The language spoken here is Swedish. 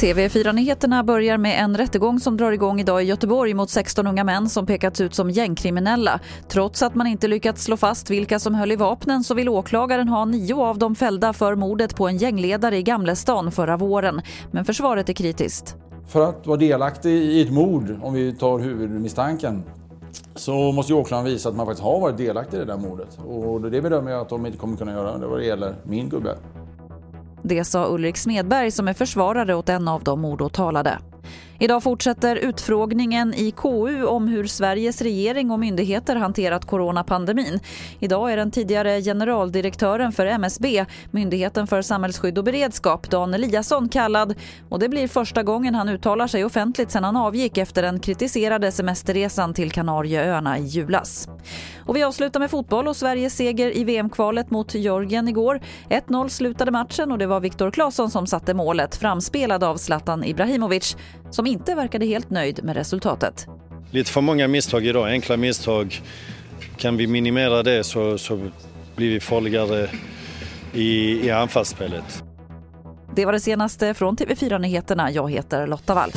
TV4-nyheterna börjar med en rättegång som drar igång idag i Göteborg mot 16 unga män som pekats ut som gängkriminella. Trots att man inte lyckats slå fast vilka som höll i vapnen så vill åklagaren ha nio av dem fällda för mordet på en gängledare i Gamlestan förra våren. Men försvaret är kritiskt. För att vara delaktig i ett mord, om vi tar huvudmisstanken, så måste ju åklagaren visa att man faktiskt har varit delaktig i det där mordet. Och det bedömer jag att de inte kommer kunna göra det vad det gäller min gubbe. Det sa Ulrik Smedberg som är försvarare åt en av de mordåtalade. Idag fortsätter utfrågningen i KU om hur Sveriges regering och myndigheter hanterat coronapandemin. Idag är den tidigare generaldirektören för MSB, Myndigheten för samhällsskydd och beredskap, Dan Eliasson kallad och det blir första gången han uttalar sig offentligt sedan han avgick efter den kritiserade semesterresan till Kanarieöarna i julas. Och vi avslutar med fotboll och Sveriges seger i VM-kvalet mot Georgien igår. 1-0 slutade matchen och det var Viktor Claesson som satte målet framspelad av Zlatan Ibrahimovic som inte verkade helt nöjd med resultatet. Lite för många misstag idag, enkla misstag. Kan vi minimera det så, så blir vi farligare i, i anfallsspelet. Det var det senaste från TV4 Nyheterna. Jag heter Lotta Wall.